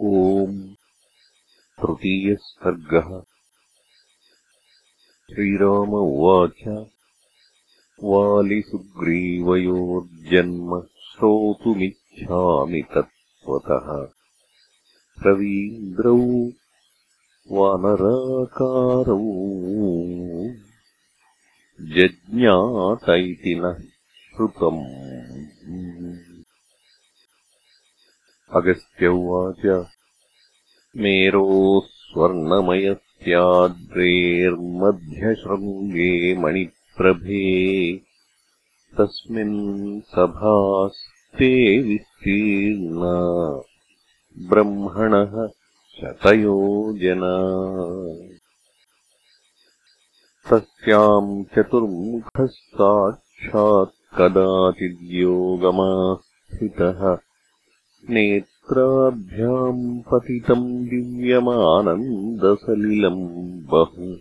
ओम् तृतीयः सर्गः श्रीराम उवाच। वालिसुग्रीवयोर्जन्म श्रोतुमिच्छामि तत्त्वतः। रवीन्द्रौ वानराकारौ जज्ञात इति न श्रुतम् अगस्त्य उवाच मेरोः स्वर्णमयस्याद्रेर्मध्यशृङ्गे मणिप्रभे। तस्मिन् सभास्ते विस्तीर्णा। ब्रह्मणः शतयो जना। तस्याम् चतुर्मुखः साक्षात् कदाचिद्योगमास्थितः नेत्राभ्याम् पतितम् दिव्यमानन्दसलिलम् बहु।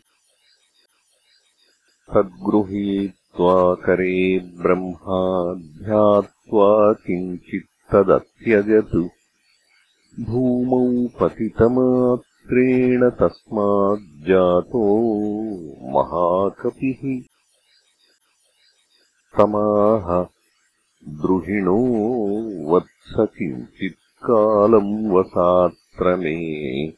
तद्गृहीत्वा करे ब्रह्मा ध्यात्वा किञ्चित्तदत्यजतु। भूमौ पतितमात्रेण तस्माज्जातो महाकपिः। समाह द्रुहिणो वत्स किञ्चित्कालम् वसात्र मे।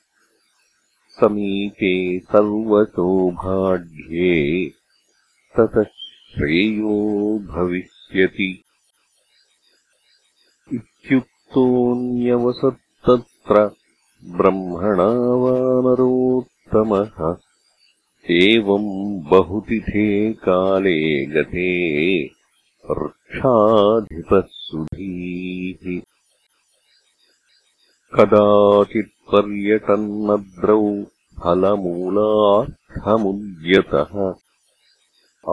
समीपे सर्वसौभाढ्ये ततः श्रेयो भविष्यति। इत्युक्तोऽन्यवसत्तत्र ब्रह्मणा वानरोत्तमः एवम् बहुतिथे काले गते वृक्षाधिपः सुधीः कदाचित्पर्यटन्नद्रौ फलमूलार्थमुद्यतः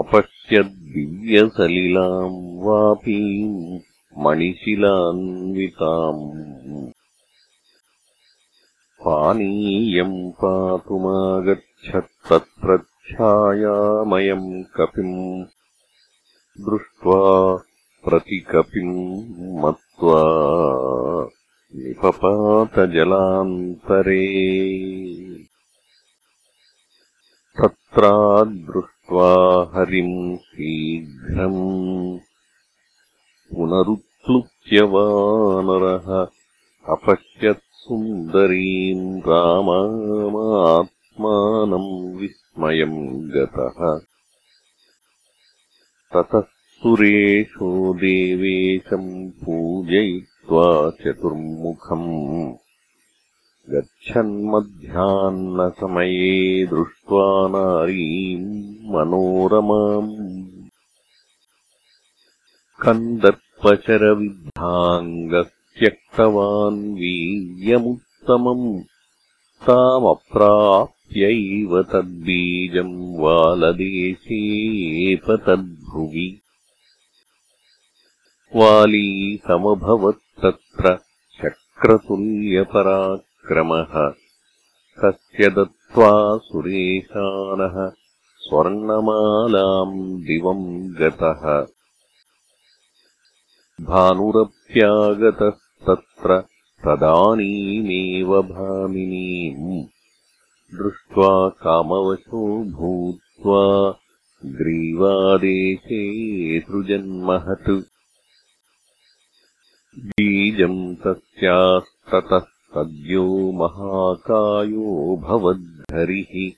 अपश्यद्दिव्यसलिलाम् वापीम् मणिशिलान्विताम्। पानीयम् पातुमागच्छत्तत्रच्छायामयम् कपिम् दृष्ट्वा प्रतिकपिम् मत्वा निपपातजलान्तरे। तत्रादृष्ट्वा हरिम् शीघ्रम् पुनरुत्प्लुत्यवानरः अपश्यत्सुन्दरीम् रामामात्मानम् विस्मयम् गतः। ततः सुरेशो देवेशम् पूजयित्वा चतुर्मुखम्। गच्छन्मध्याह्नसमये दृष्ट्वा नारीम् मनोरमाम्। कन्दर्पशरविद्धाङ्गत्यक्तवान् वीर्यमुत्तमम्। तामप्राप्यैव तद्बीजम् वालदेशेऽपतद्भुवि वाली समभवत्तत्र शक्रतुल्यपराक्रमः तस्य दत्त्वा सुरेशानः स्वर्णमालाम् दिवम् गतः। भानुरप्यागतस्तत्र तदानीमेव भामिनीम्। दृष्ट्वा कामवशो भूत्वा ग्रीवादेशे सृजन्महत् बीजम् तस्यास्ततः सद्यो महाकायो भवद्धरिः।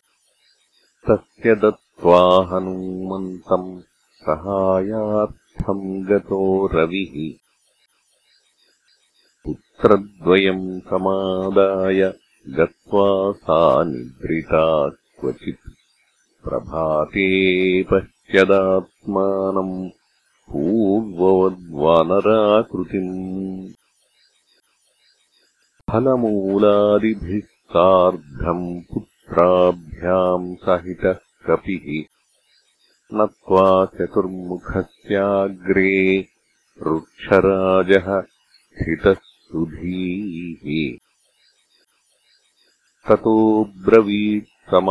तस्य दत्त्वा हनूमन्तम् सहायार्थम् गतो रविः। पुत्रद्वयम् समादाय गत्वा सा निद्रिता क्वचित् प्रभाते पश्यदात्मानम् पूर्ववद्वानराकृतिम् फलमूलादिभिः सार्धम् पुत्राभ्याम् सहितः कपिः नत्वा चतुर्मुखस्याग्रे वृक्षराजः स्थितः सुधीः ततो ब्रवीत्समाश्वास्य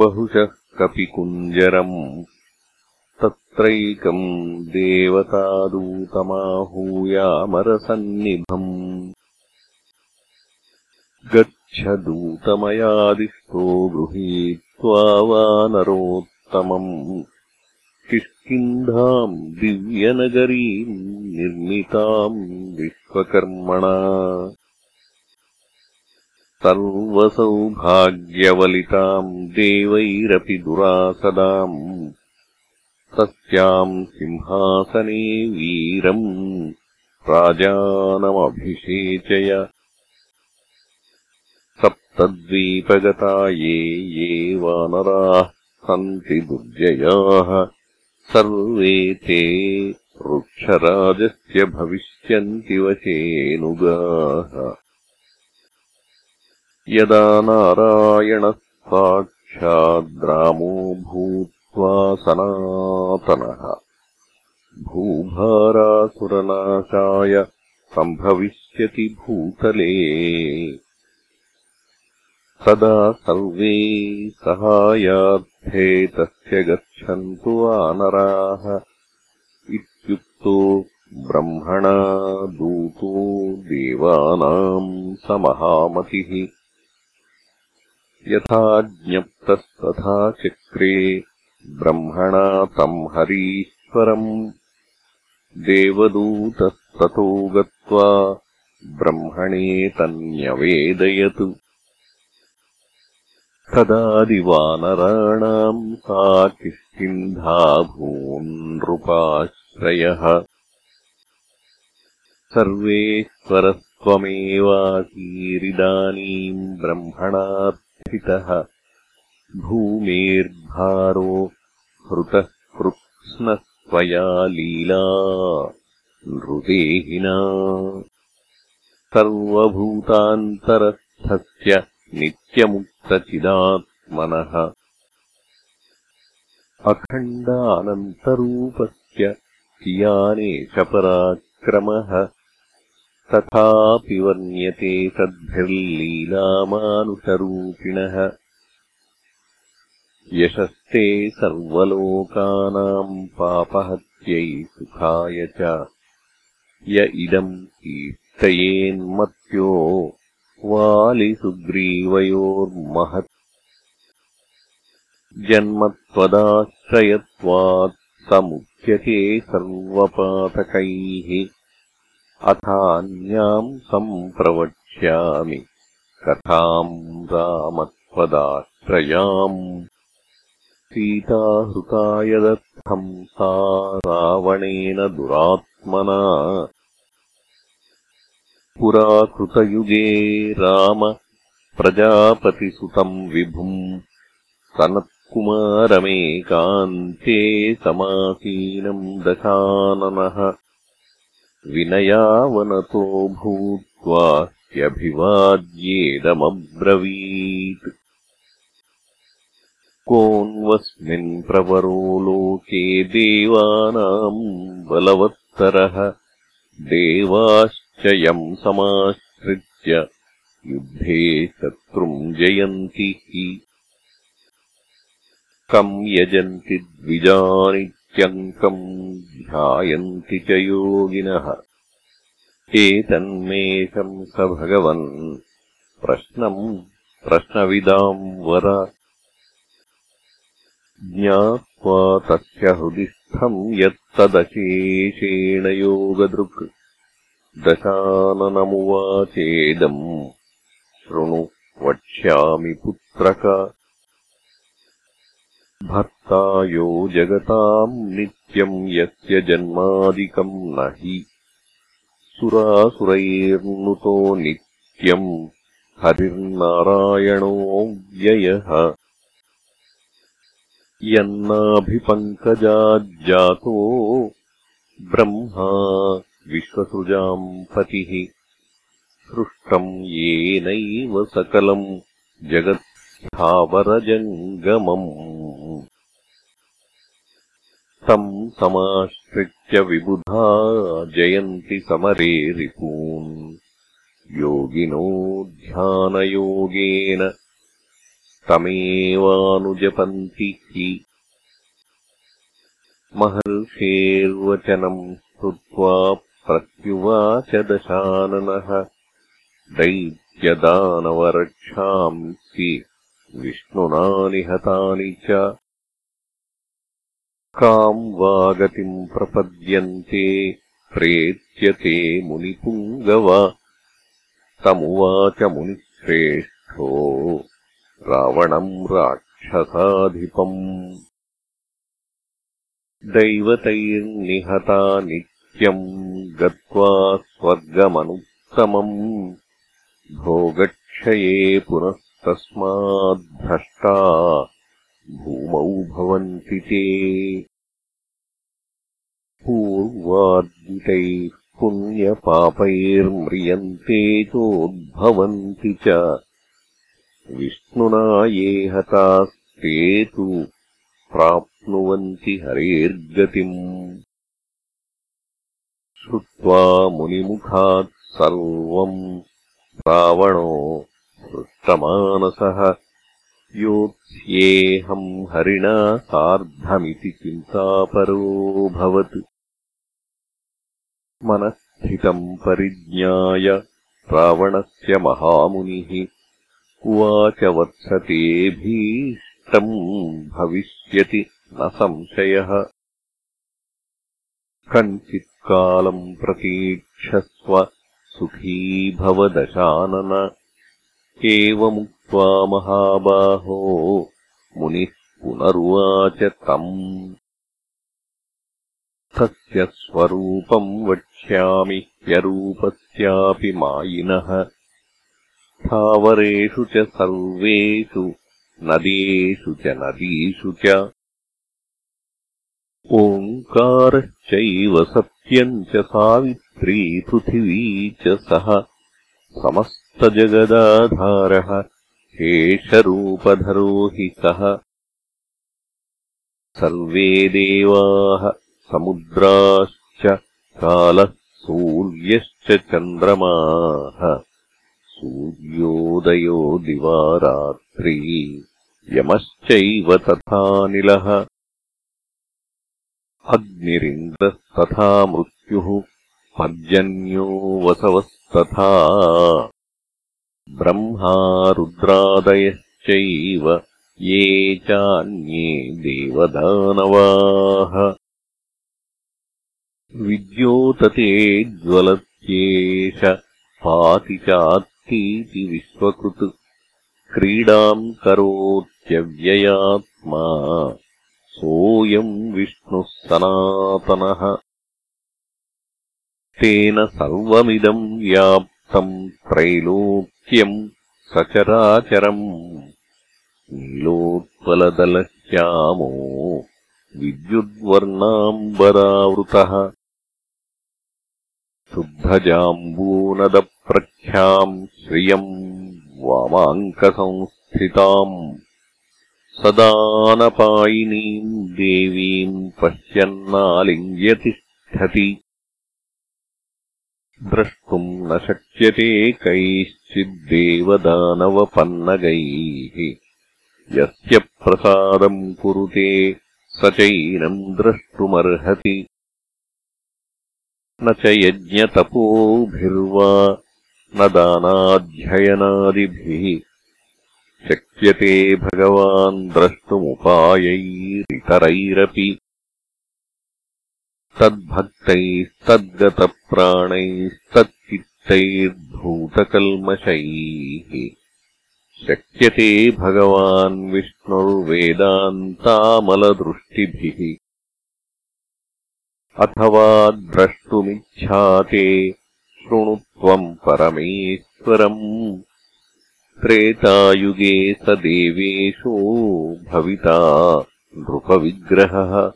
बहुशः कपिकुञ्जरम् तत्रैकम् देवतादूतमाहूयामरसन्निभम् गच्छ दूतमयादिष्टो गृहीत्वा वा नरोत्तमम्। किष्किन्धाम् दिव्यनगरीम् निर्मिताम् विश्वकर्मणा। सर्वसौभाग्यवलिताम् देवैरपि दुरासदाम् तस्याम् सिंहासने वीरम् राजानमभिषेचय। सप्तद्वीपगता ये ये वानराः सन्ति दुर्जयाः। सर्वे ते वृक्षराजस्य भविष्यन्ति वशेनुगाः यदा नारायणः साक्षाद्रामो सनातनः। भूभारासुरनाशाय सम्भविष्यति भूतले। तदा सर्वे सहायार्थे तस्य गच्छन्तु वानराः इत्युक्तो ब्रह्मणा दूतो देवानाम् स महामतिः यथा ज्ञप्तस्तथा चक्रे ब्रह्मणा तम् हरीश्वरम्। देवदूतस्ततो गत्वा ब्रह्मणेतन्यवेदयत् तदादिवानराणाम् सा किष्किन्धाभून्नृपाश्रयः सर्वेश्वरस्त्वमेवासीरिदानीम् ब्रह्मणार्थितः भूमेर्भारो हृतः कृत्स्नस्त्वया लीला नृदेहिना। सर्वभूतान्तरस्थस्य नित्यमुक्तचिदात्मनः। अखण्डानन्तरूपस्य कियानेशपराक्रमः तथापि वर्ण्यते सद्भिर्लीलामानुषरूपिणः यशस्ते सर्वलोकानाम् पापहत्यै सुखाय च। य इदम् कीर्तयेन्मत्यो वालिसुग्रीवयोर्महत्। जन्मत्वदाश्रयत्वात् स मुच्यते सर्वपातकैः। अथान्याम् सम्प्रवक्ष्यामि। कथाम् रामत्वदाश्रयाम् सीताहृता यदर्थम् सा रावणेन दुरात्मना। पुराकृतयुगे राम प्रजापतिसुतम् विभुम् सनत्कुमारमेकान्ते समासीनम् दशाननः। विनयावनतो भूत्वा ह्यभिवाद्येदमब्रवीत् कोऽन्वस्मिन् प्रवरो लोके देवानाम् बलवत्तरः देवाश्च यम् समाश्रित्य युद्धे शत्रुम् जयन्ति हि। कम् यजन्ति द्विजानित्यङ्कम् ध्यायन्ति च योगिनः। एतन्मेषम् स भगवन् प्रश्नम् प्रश्नविदाम् वर ज्ञात्वा तस्य हृदिस्थम् यत्तदशेषेण योगदृक् दशाननमुवाचेदम् शृणु वक्ष्यामि पुत्रक। भर्ता यो जगताम् नित्यम् यस्य जन्मादिकम् न हि सुरासुरैर्नुतो नित्यम् हरिर्नारायणो व्ययः यन्नाभिपङ्कजाज्जातो ब्रह्मा विश्वसृजाम् पतिः। सृष्टम् येनैव सकलम् जगत्स्थावरजङ्गमम्। तम् समाश्रित्य विबुधा जयन्ति समरे रिपून्। योगिनो ध्यानयोगेन तमेवानुजपन्ति हि। महर्षेर्वचनम् श्रुत्वा प्रत्युवाच दशाननः दैत्यदानवरक्षांसि विष्णुना निहतानि च काम् वागतिम् प्रपद्यन्ते प्रेत्यते मुनिपुङ्गव। तमुवाच मुनिश्रेष्ठो रावणम् राक्षसाधिपम्। दैवतैर्निहता नित्यम् गत्वा स्वर्गमनुत्तमम्। भोगक्षये पुनस्तस्माद्भ्रष्टा भूमौ भवन्ति ते। पूर्वाद्वितैः पुण्यपापैर्म्रियन्ते चोद्भवन्ति च विष्णुना ये हतास्ते तु प्राप्नुवन्ति हरेर्गतिम्। श्रुत्वा मुनिमुखात् सर्वम् रावणो हृष्टमानसः योत्स्येऽहम् हरिणा सार्धमिति चिन्तापरोऽभवत् मनःस्थितम् परिज्ञाय रावणस्य महामुनिः उवाच वत्सतेऽभीष्टम् भविष्यति न संशयः। कञ्चित्कालम् प्रतीक्षस्व सुखी भवदशानन एवमुक्त्वा महाबाहो मुनिः पुनरुवाच तम्। तस्य स्वरूपम् वक्ष्यामि ह्यरूपस्यापि मायिनः स्थावरेषु च सर्वेषु नदेषु च नदीषु च। ओङ्कारश्चैव सत्यम् च सावित्री पृथिवी च सः समस्तजगदाधारः शेषरूपधरो हि सः सर्वे देवाः समुद्राश्च कालः सूर्यश्च चन्द्रमाः सूर्योदयो दिवा रात्री यमश्चैव तथानिलः अग्निरिन्द्रस्तथा मृत्युः पर्जन्यो वसवस्तथा। ब्रह्मा रुद्रादयश्चैव ये चान्ये देवदानवाः। विद्योतते ज्वलत्येष पाति चात् ीति विश्वकृत् क्रीडाम् करोत्यव्ययात्मा। सोऽयम् विष्णुः सनातनः। तेन सर्वमिदम् व्याप्तम् त्रैलोक्यम् सचराचरम्। नीलोत्पलदलश्यामो विद्युद्वर्णाम्बरावृतः शुद्धजाम्बूनदप्रख्याम् श्रियम् वामाङ्कसंस्थिताम् सदानपायिनीम् देवीम् पश्यन्नालिङ्ग्यतिष्ठति। द्रष्टुम् न शक्यते कैश्चिद्देवदानवपन्नगैः। यस्य प्रसादम् कुरुते स चैनम् द्रष्टुमर्हति न च यज्ञतपोभिर्वा न दानाध्ययनादिभिः शक्यते भगवान् द्रष्टुमुपायैरितरैरपि तद्भक्तैस्तद्गतप्राणैस्तच्चित्तैर्भूतकल्मषैः शक्यते भगवान् विष्णुर्वेदान्तामलदृष्टिभिः अथवा द्रष्टुमिच्छाते शृणु त्वम् परमेश्वरम्। त्रेतायुगे स देवेशो भविता नृपविग्रहः।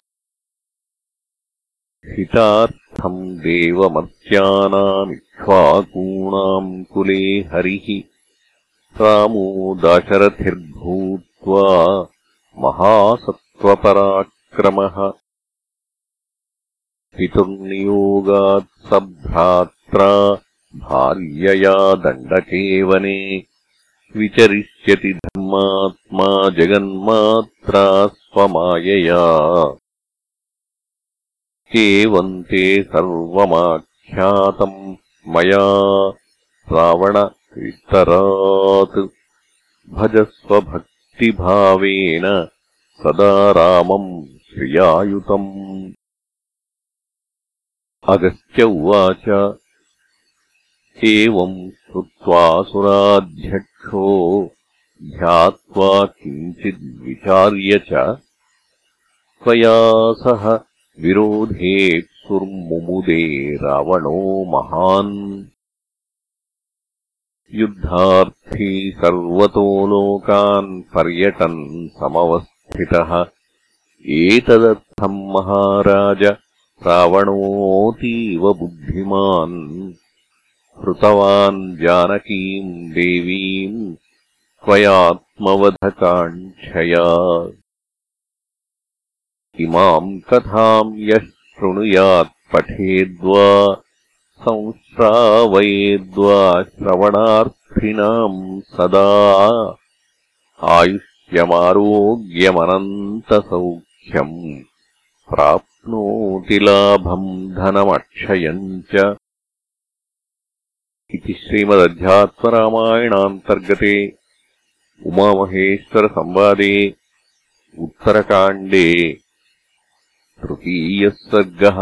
हितार्थम् देवमर्त्यानामिक्ष्वाकूणाम् कुले हरिः। रामो दाशरथिर्भूत्वा महासत्त्वपराक्रमः पितुर्नियोगात् स भ्रात्रा भार्यया दण्डकेवने विचरिष्यति धर्मात्मा जगन्मात्रा स्वमायया। एवम् ते सर्वमाख्यातम् मया रावण विस्तरात् भजस्वभक्तिभावेन सदा रामम् श्रियायुतम् अगस्त्य उवाच एवम् श्रुत्वासुराध्यक्षो ध्यात्वा किञ्चिद्विचार्य च त्वया सह विरोधेत्सुर्मुमुदे रावणो महान्। युद्धार्थी सर्वतो लोकान् पर्यटन् समवस्थितः। एतदर्थम् महाराज रावणोऽतीव बुद्धिमान् हृतवान् जानकीम् देवीम् त्वयात्मवधकाङ्क्षया। इमाम् कथाम् यः शृणुयात् पठेद्वा संश्रावयेद्वा श्रवणार्थिनाम् सदा। आयुष्यमारोग्यमनन्तसौख्यम् प्राप्नोति लाभम् धनमक्षयम् च। इति श्रीमदध्यात्मरामायणान्तर्गते उमामहेश्वरसंवादे उत्तरकाण्डे तृतीयः सर्गः